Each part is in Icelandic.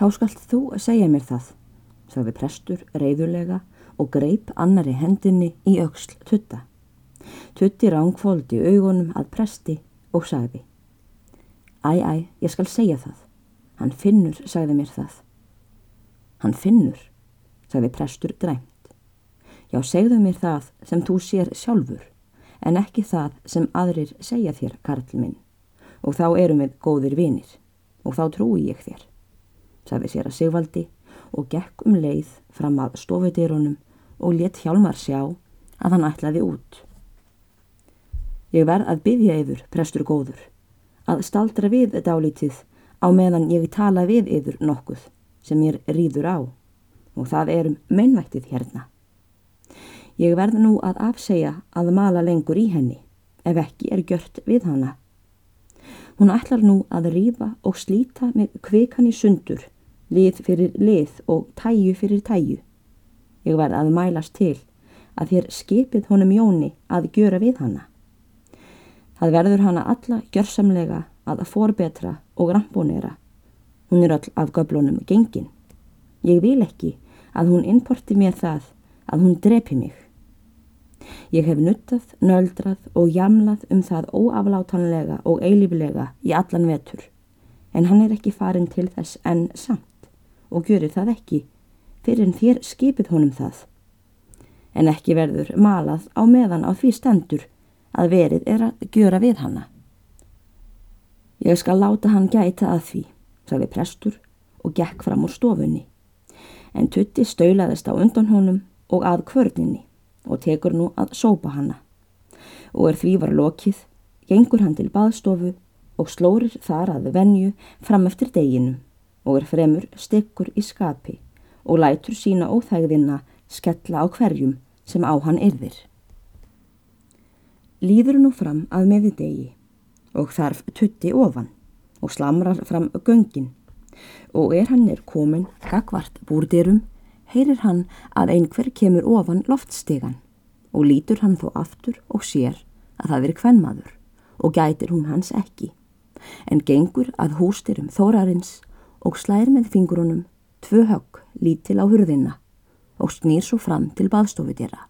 Þá skalt þú segja mér það, sagði prestur reyðulega og greip annari hendinni í auksl tutta. Tutti rángfóldi augunum að presti og sagði Æ, æ, ég skal segja það. Hann finnur, sagði mér það. Hann finnur, sagði prestur dræmt. Já, segðu mér það sem þú sér sjálfur, en ekki það sem aðrir segja þér, Karl minn. Og þá erum við góðir vinir, og þá trúi ég þér, sagði sér að Sigvaldi og gekk um leið fram að stofudýrunum og let Hjálmar sjá að hann ætlaði út. Ég verð að byggja yfir, prestur góður, að staldra við dálítið á meðan ég tala við yfir nokkuð sem ég rýður á og það erum meinvættið hérna. Ég verð nú að afsegja að mala lengur í henni ef ekki er gjört við hana. Hún ætlar nú að rýfa og slíta með kvikan í sundur, lið fyrir lið og tæju fyrir tæju. Ég verð að mælast til að þér skipið honum Jóni að gjöra við hana. Það verður hana alla gjörsamlega að forbetra og ramponera. Hún er all af göblunum gengin. Ég vil ekki að hún importi mér það að hún drepi mig. Ég hef nuttað, nöldrað og jamlað um það óaflátanlega og eilífilega í allan vetur, en hann er ekki farin til þess enn samt og gjörir það ekki fyrir en þér skipið honum það. En ekki verður malað á meðan á því stendur að verið er að gjöra við hanna. Ég skal láta hann gæta að því, sagði prestur og gekk fram úr stofunni. En Tutti staulaðist á undan honum og að kvörninni og tekur nú að sópa hanna. Og er því var lokið, gengur hann til baðstofu og slórir þar að venju fram eftir deginum og er fremur stekkur í skapi og lætur sína óþægðina skella á hverjum sem á hann yrðir. Líður nú fram að meði degi og þarf tutti ofan og slamrar fram göngin og er hann er komin gagvart búrdirum heyrir hann að einhver kemur ofan loftstegan og lítur hann þó aftur og sér að það veri kvennmaður og gætir hún hans ekki en gengur að hústyrum þórarins og slær með fingurunum tvö högg lítil á hurðina og snýr svo fram til baðstofudjara.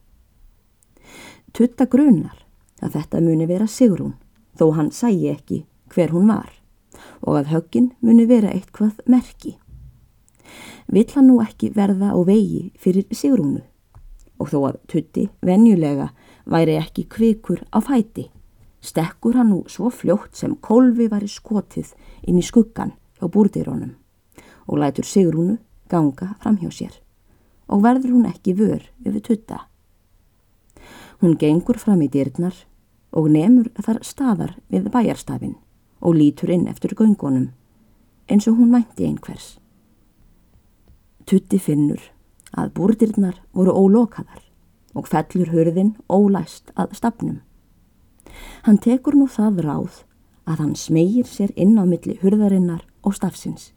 Tutta grunar að þetta muni vera Sigrún þó hann sæi ekki hver hún var og að höggin muni vera eitthvað merki. Vill hann nú ekki verða á vegi fyrir Sigrúnu og þó að tutti venjulega væri ekki kvikur á fæti stekkur hann nú svo fljótt sem kolvi var í skotið inn í skuggan hjá búrdirónum og lætur Sigrúnu ganga fram hjá sér og verður hún ekki vör yfir tutta. Hún gengur fram í dyrnar og nemur þar staðar við bæjarstafinn og lítur inn eftir göngunum eins og hún mænti einhvers. Tutti finnur að búrdirnar voru ólokaðar og fellur hörðin ólæst að stafnum. Hann tekur nú það ráð að hann smegir sér inn á milli hurðarinnar og stafsins.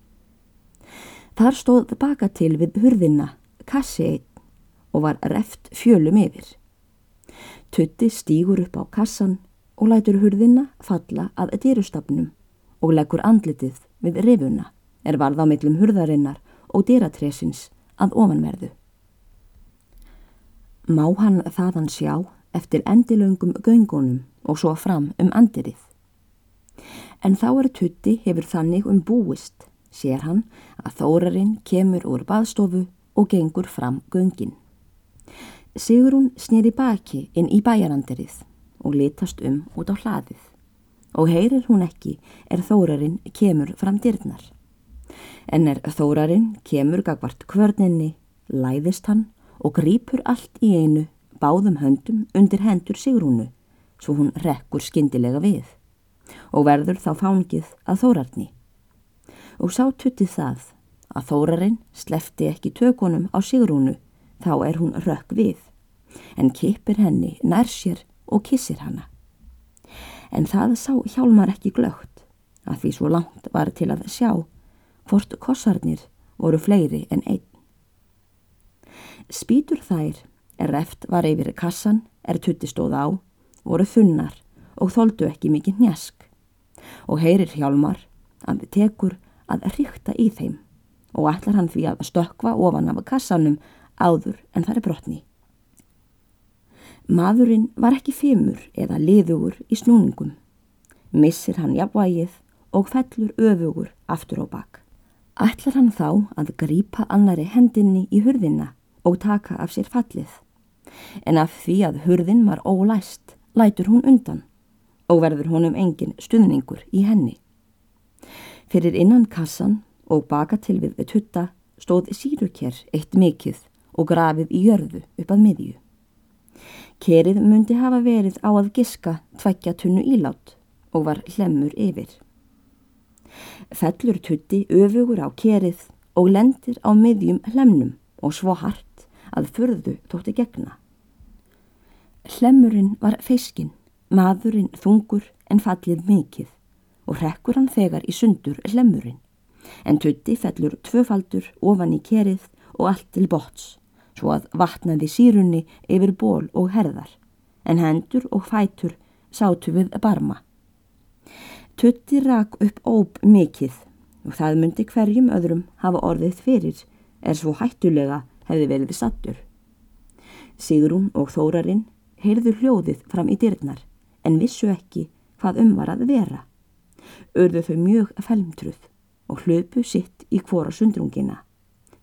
Þar stóð baka til við hurðina kassi einn og var reft fjölum yfir. Tutti stýgur upp á kassan og lætur hurðina falla að dýrustafnum og leggur andlitið við rifuna er varð á millum hurðarinnar og dýratresins að ofanverðu. Má hann þaðan sjá eftir endilöngum göngunum og svo fram um andirið. En þá er Tutti hefur þannig um búist, sér hann að þórarinn kemur úr baðstofu og gengur fram göngin. Sigrún snýri baki inn í bæjaranderið og litast um út á hlaðið og heyrir hún ekki er þórarinn kemur fram dyrnar. En er þórarinn kemur gagvart kvörninni, læðist hann og grýpur allt í einu báðum höndum undir hendur Sigrúnu svo hún rekkur skindilega við og verður þá fángið að þórarni. Og sá tutti það að þórarinn slefti ekki tökunum á Sigrúnu þá er hún rökk við, en kipir henni nær sér og kissir hana. En það sá hjálmar ekki glögt, að því svo langt var til að sjá hvort kossarnir voru fleiri en einn. Spítur þær er reft var yfir kassan, er tutti stóð á, voru þunnar og þóldu ekki mikið njask og heyrir hjálmar að tekur að ríkta í þeim og ætlar hann því að stökva ofan af kassanum áður en það er brotni. Maðurinn var ekki fimur eða liðugur í snúningum. Missir hann jafnvægið og fellur öfugur aftur á bakk. Ætlar hann þá að grípa annari hendinni í hurðina og taka af sér fallið. En af því að hurðin var ólæst, lætur hún undan og verður honum engin stuðningur í henni. Fyrir innan kassan og baka til við tutta stóð síruker eitt mikið og grafið í jörðu upp að miðju. Kerið myndi hafa verið á að giska tveggja tunnu ílátt og var hlemmur yfir. Fellur tutti öfugur á kerið og lendir á miðjum hlemnum og svo hart að fyrðu tótti gegna. Hlemmurinn var feiskin, maðurinn þungur en fallið mikið og rekkur hann þegar í sundur hlemmurinn. En tutti fellur tvöfaldur ofan í kerið og allt til bots, svo að vatnaði sírunni yfir ból og herðar, en hendur og fætur sátu við barma. Tutti rak upp óp mikið og það myndi hverjum öðrum hafa orðið fyrir er svo hættulega hefði verið sattur. Sigrún og Þórarinn heyrðu hljóðið fram í dyrnar en vissu ekki hvað um var að vera. Örðu þau mjög felmtruð og hlöpu sitt í hvora sundrungina.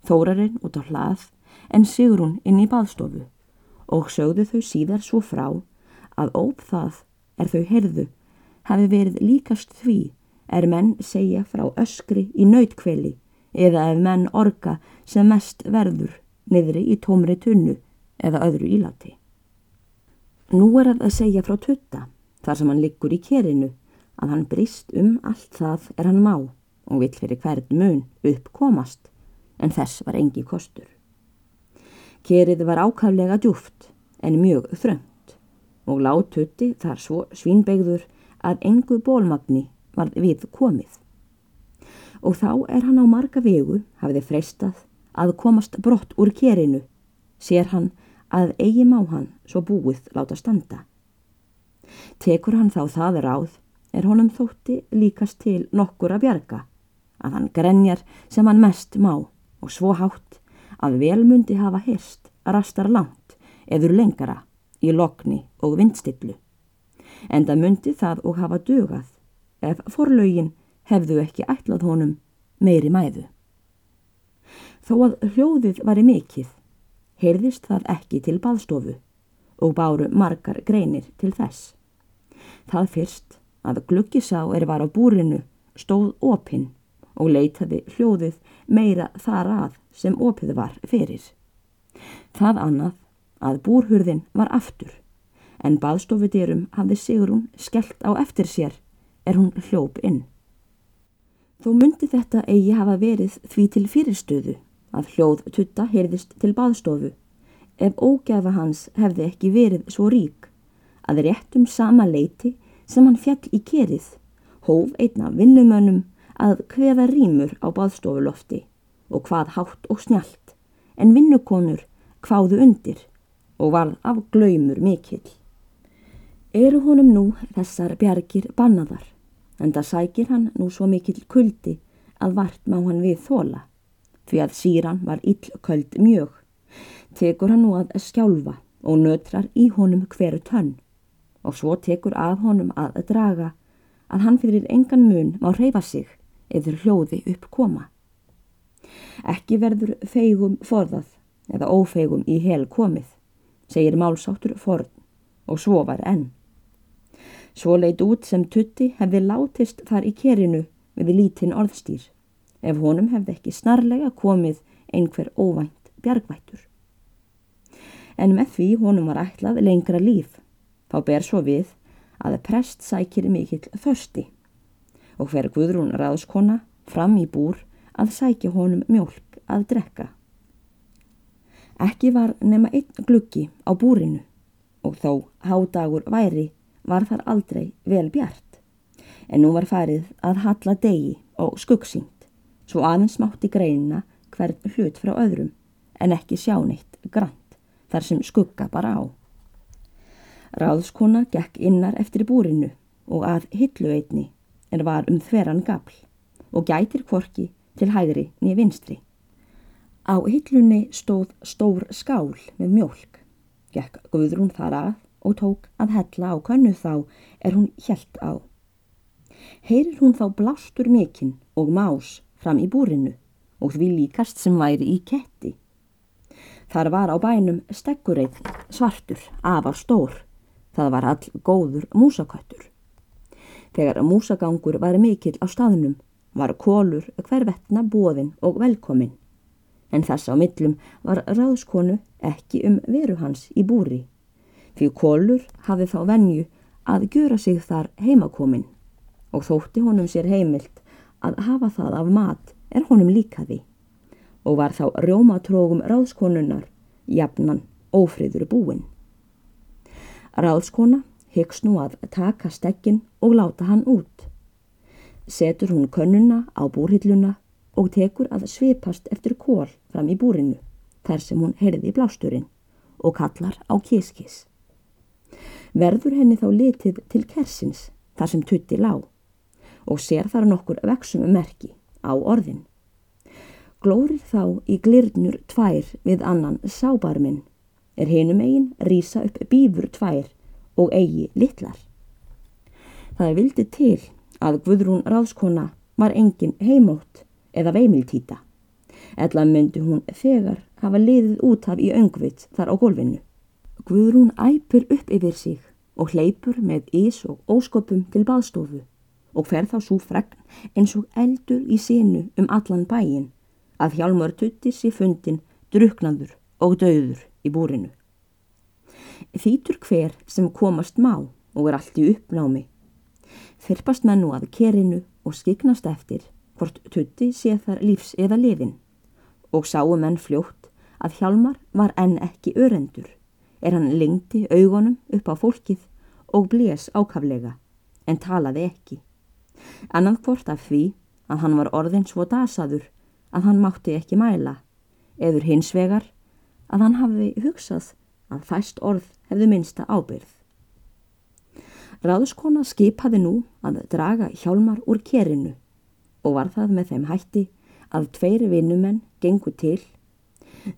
Þórarinn út á hlað en Sigrún inn í baðstofu og sögðu þau síðar svo frá að óp það er þau heyrðu hafi verið líkast því er menn segja frá öskri í nautkveli eða ef menn orga sem mest verður niðri í tómri tunnu eða öðru íláti. Nú er að segja frá tutta þar sem hann liggur í kerinu að hann brist um allt það er hann má og vill fyrir hvern mun uppkomast en þess var engi kostur. Kerið var ákaflega djúft en mjög þröngt og látutti þar svo svínbegður að engu bólmagni var við komið og þá er hann á marga vegu hafiði freistað að komast brott úr kerinu, sér hann að eigi má hann svo búið láta standa. Tekur hann þá það ráð er honum þótti líkast til nokkur að bjarga, að hann grenjar sem hann mest má og svo hátt að velmundi hafa hyrst rastar langt eður lengara í lokni og vindstillu. En það myndi það og hafa dugað ef forlaugin hefðu ekki ætlað honum meiri mæðu. Þó að hljóðið var í mikill, heyrðist það ekki til baðstofu og báru margar greinir til þess. Það fyrst að gluggisá er var á búrinu stóð opinn og leitaði hljóðið meira þar að sem opið var fyrir. Það annað að búrhurðin var aftur en baðstofudyrum hafði Sigrún skellt á eftir sér er hún hljóp inn. Þó myndi þetta eigi hafa verið því til fyrirstöðu að hljóð tutta heyrðist til baðstofu ef ógæfa hans hefði ekki verið svo rík að réttum sama leiti sem hann fjall í kerið hóf einna vinnumönnum að hveða rýmur á baðstofulofti og hvað hátt og snjált en vinnukonur hváðu undir og varð af glaumur mikill. Eru honum nú þessar bjargir bannaðar en það sækir hann nú svo mikill kuldi að vart má hann við þóla því að síran var illköld mjög tekur hann nú að skjálfa og nötrar í honum hverju tönn og svo tekur af honum að draga að hann fyrir engan mun má reyfa sig eður hljóði upp koma. Ekki verður feigum forðað eða ófeigum í hel komið, segir málsáttur forn og svo var enn. Svo leit út sem tutti hefði látist þar í kerinu við lítinn orðstýr, ef honum hefði ekki snarlega komið einhver óvænt bjargvættur. En með því honum var ætlað lengra líf, þá ber svo við að prest sækir mikill þörsti og fer Guðrún ráðskona fram í búr að sækja honum mjölk að drekka. Ekki var nema einn gluggi á búrinu og þó hádagur væri var þar aldrei vel bjart, en nú var farið að halla degi og skuggsýnt, svo aðeins mátti greina hvern hlut frá öðrum, en ekki sjá neitt grant, þar sem skugga bara á. Ráðskona gekk innar eftir búrinu og að hillu einni en var um þveran gafl og gætir kvorki til hægri niður vinstri. Á hillunni stóð stór skál með mjölk. Gekk Guðrún þar að og tók að hella á könnu þá er hún hjælt á. Heyrir hún þá blástur mikinn og más fram í búrinu og því líkast sem væri í ketti. Þar var á bænum stekkureið svartur, afar stór. Það var all góður músaköttur. Þegar músagangur var mikill á staðnum var kólur hvervetna bóðinn og velkominn. En þess á millum var ráðskonu ekki um veru hans í búri. Því kólur hafi þá venju að gjöra sig þar heimakominn og þótti honum sér heimilt að hafa það af mat er honum líkaði og var þá rjómatrógum ráðskonunar jafnan ófriður búin. Ráðskona hyggst nú að taka stekkin og láta hann út. Setur hún könnuna á búrhilluna og tekur að svipast eftir kól fram í búrinu þar sem hún herði blásturinn og kallar á kískis. Verður henni þá litið til kersins þar sem tutti lág og sér þar nokkur vexum merki á orðin. Glórir þá í glirnur tvær við annan sábarminn er hinum eigin rýsa upp bífur tvær og eigi litlar. Það vildi til að Guðrún ráðskona var engin heimótt eða veimiltýta. Ella myndi hún þegar hafa liðið út af í öngvit þar á golfinu. Guðrún æpur upp yfir sig og hleypur með ís og óskopum til baðstofu og fer þá svo fregn eins og eldur í sinu um allan bæin að hjálmur tuttis í fundin druknaður og döður í búrinu. Þýtur hver sem komast má og er allt í uppnámi. Þyrpast menn nú að kerinu og skiknast eftir hvort tutti sé þar lífs eða lifin og sáu menn fljótt að Hjalmar var enn ekki örendur er hann lengti augunum upp á fólkið og blés ákaflega en talaði ekki. Annað hvort af því að hann var orðin svo dasaður að hann mátti ekki mæla eður hins vegar að hann hafi hugsað að fæst orð hefðu minsta ábyrð. Ráðskona skipaði nú að draga hjálmar úr kerinu og var það með þeim hætti að tveiri vinnumenn gengu til,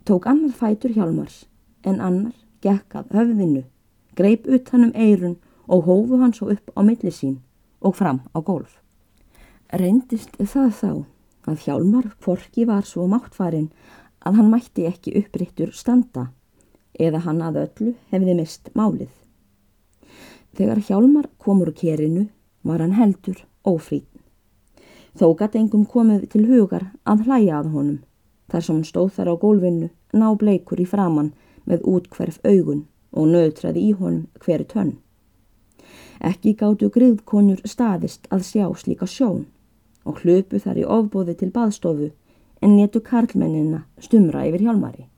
tók annar fætur hjálmars en annar gekk af höfðinu, greip utanum eirun og hófu hann svo upp á milli sín og fram á golf. Reyndist það þá að hjálmar forki var svo máttfarin að hann mætti ekki upprittur standa eða hann að öllu hefði mist málið. Þegar Hjálmar komur kerinu var hann heldur ófrýn. Þó gæti engum komið til hugar að hlæja að honum þar sem hann stóð þar á gólfinu ná bleikur í framann með útkverf augun og nöðtraði í honum hverju tönn. Ekki gáttu griðkonur staðist að sjá slíka sjón og hlöpu þar í ofbóði til baðstofu en netu karlmennina stumra yfir hjálmari.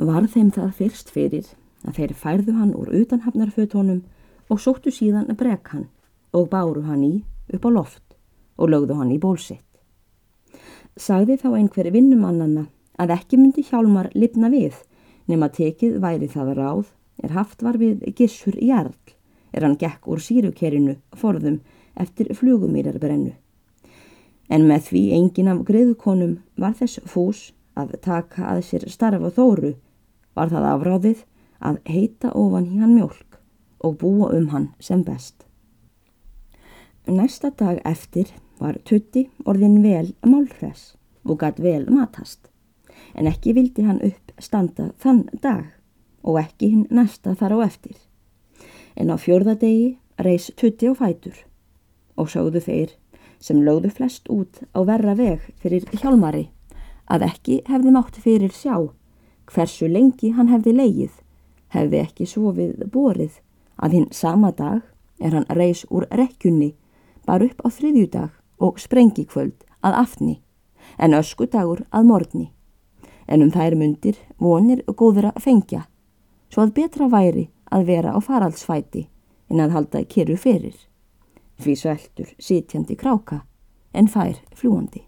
Var þeim það fyrst fyrir að þeir færðu hann úr utanhafnarfötónum og sóttu síðan að brek hann og báru hann í upp á loft og lögðu hann í bólsitt. Sagði þá einhver vinnumannanna að ekki myndi hjálmar lifna við nema tekið væri það ráð er haft var við gissur jarl er hann gekk úr sírukerinu forðum eftir flugumýrarbrennu. En með því engin af greiðkonum var þess fús að taka að sér starfa þóru var það afráðið að heita ofan í hann mjölk og búa um hann sem best. Næsta dag eftir var Tutti orðin vel málhress og gætt vel matast en ekki vildi hann upp standa þann dag og ekki hinn næsta þar á eftir. En á fjörðadegi reys Tutti á fætur og sáðu þeir sem lögðu flest út á verra veg fyrir hjálmari að ekki hefði mátt fyrir sjá hversu lengi hann hefði leigið, hefði ekki sofið borið að hinn sama dag er hann reys úr rekkjunni bara upp á þriðjudag og sprengi kvöld að aftni en öskudagur að morgni. En um þær mundir vonir góður að fengja svo að betra væri að vera á faraldsfæti en að halda kyrru fyrir því sveltur sitjandi kráka en fær fljúandi.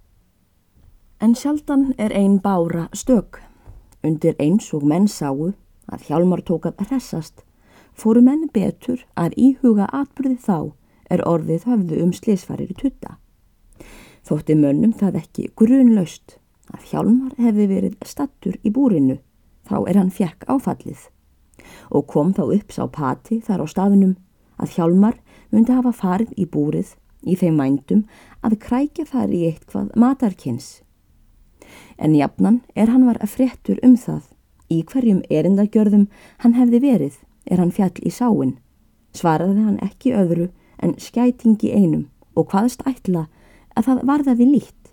En sjaldan er ein bára stök. Undir eins og menn sáu að hjálmar tók að hressast, fóru menn betur að íhuga atbyrði þá er orðið höfðu um slisfarir tutta. Þótti mönnum það ekki grunlaust að Hjálmar hefði verið stattur í búrinu þá er hann fjekk áfallið og kom þá upp sá pati þar á staðunum að Hjálmar myndi hafa farið í búrið í þeim vændum að krækja þar í eitthvað matarkins. En jafnan er hann var að fréttur um það í hverjum erindagjörðum hann hefði verið er hann fjall í sáin. Svaraði hann ekki öðru en skætingi einum og hvaðst ætla að það varðaði lít,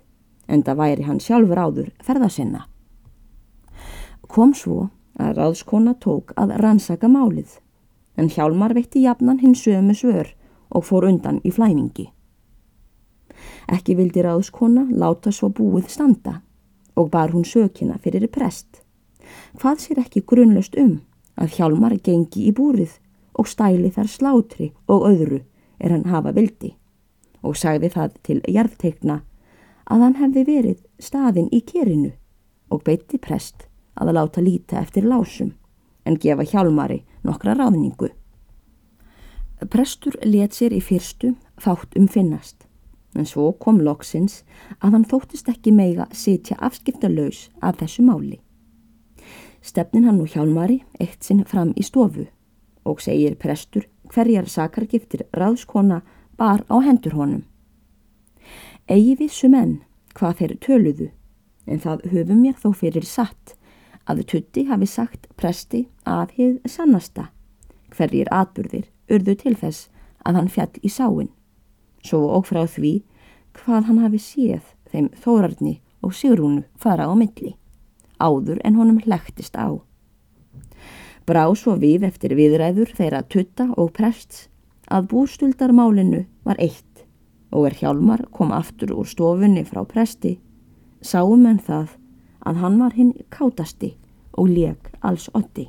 en það væri hann sjálfur áður ferðasinna. Kom svo að ráðskona tók að rannsaka málið, en Hjálmar veitti jafnan hins sömu svör og fór undan í flæmingi. Ekki vildi ráðskona láta svo búið standa og bar hún sökina fyrir prest. Hvað sér ekki grunlust um að Hjálmar gengi í búrið og stæli þar slátri og öðru er hann hafa vildi og sagði það til jarðteikna að hann hefði verið staðin í kerinu og beitti prest að láta líta eftir lásum en gefa hjálmari nokkra ráðningu. Prestur let sér í fyrstu fátt um finnast en svo kom loksins að hann þóttist ekki meiga sitja afskiptalauðs af þessu máli. Stefnin hann og hjálmari eitt sinn fram í stofu og segir prestur hverjar sakargiftir ráðskona bar á hendur honum. Egi vissu menn hvað þeir töluðu en það höfum mér þó fyrir satt að Tutti hafi sagt presti að hið sannasta hverjir atburðir urðu til þess að hann fjall í sáin svo og frá því hvað hann hafi séð þeim þórarni og sigrúnu fara á milli áður en honum hlæktist á. Brá svo við eftir viðræður þeirra Tutta og prests að bústuldarmálinu var eitt og er Hjálmar kom aftur úr stofunni frá presti, sáum en það að hann var hinn kátasti og leg alls otti.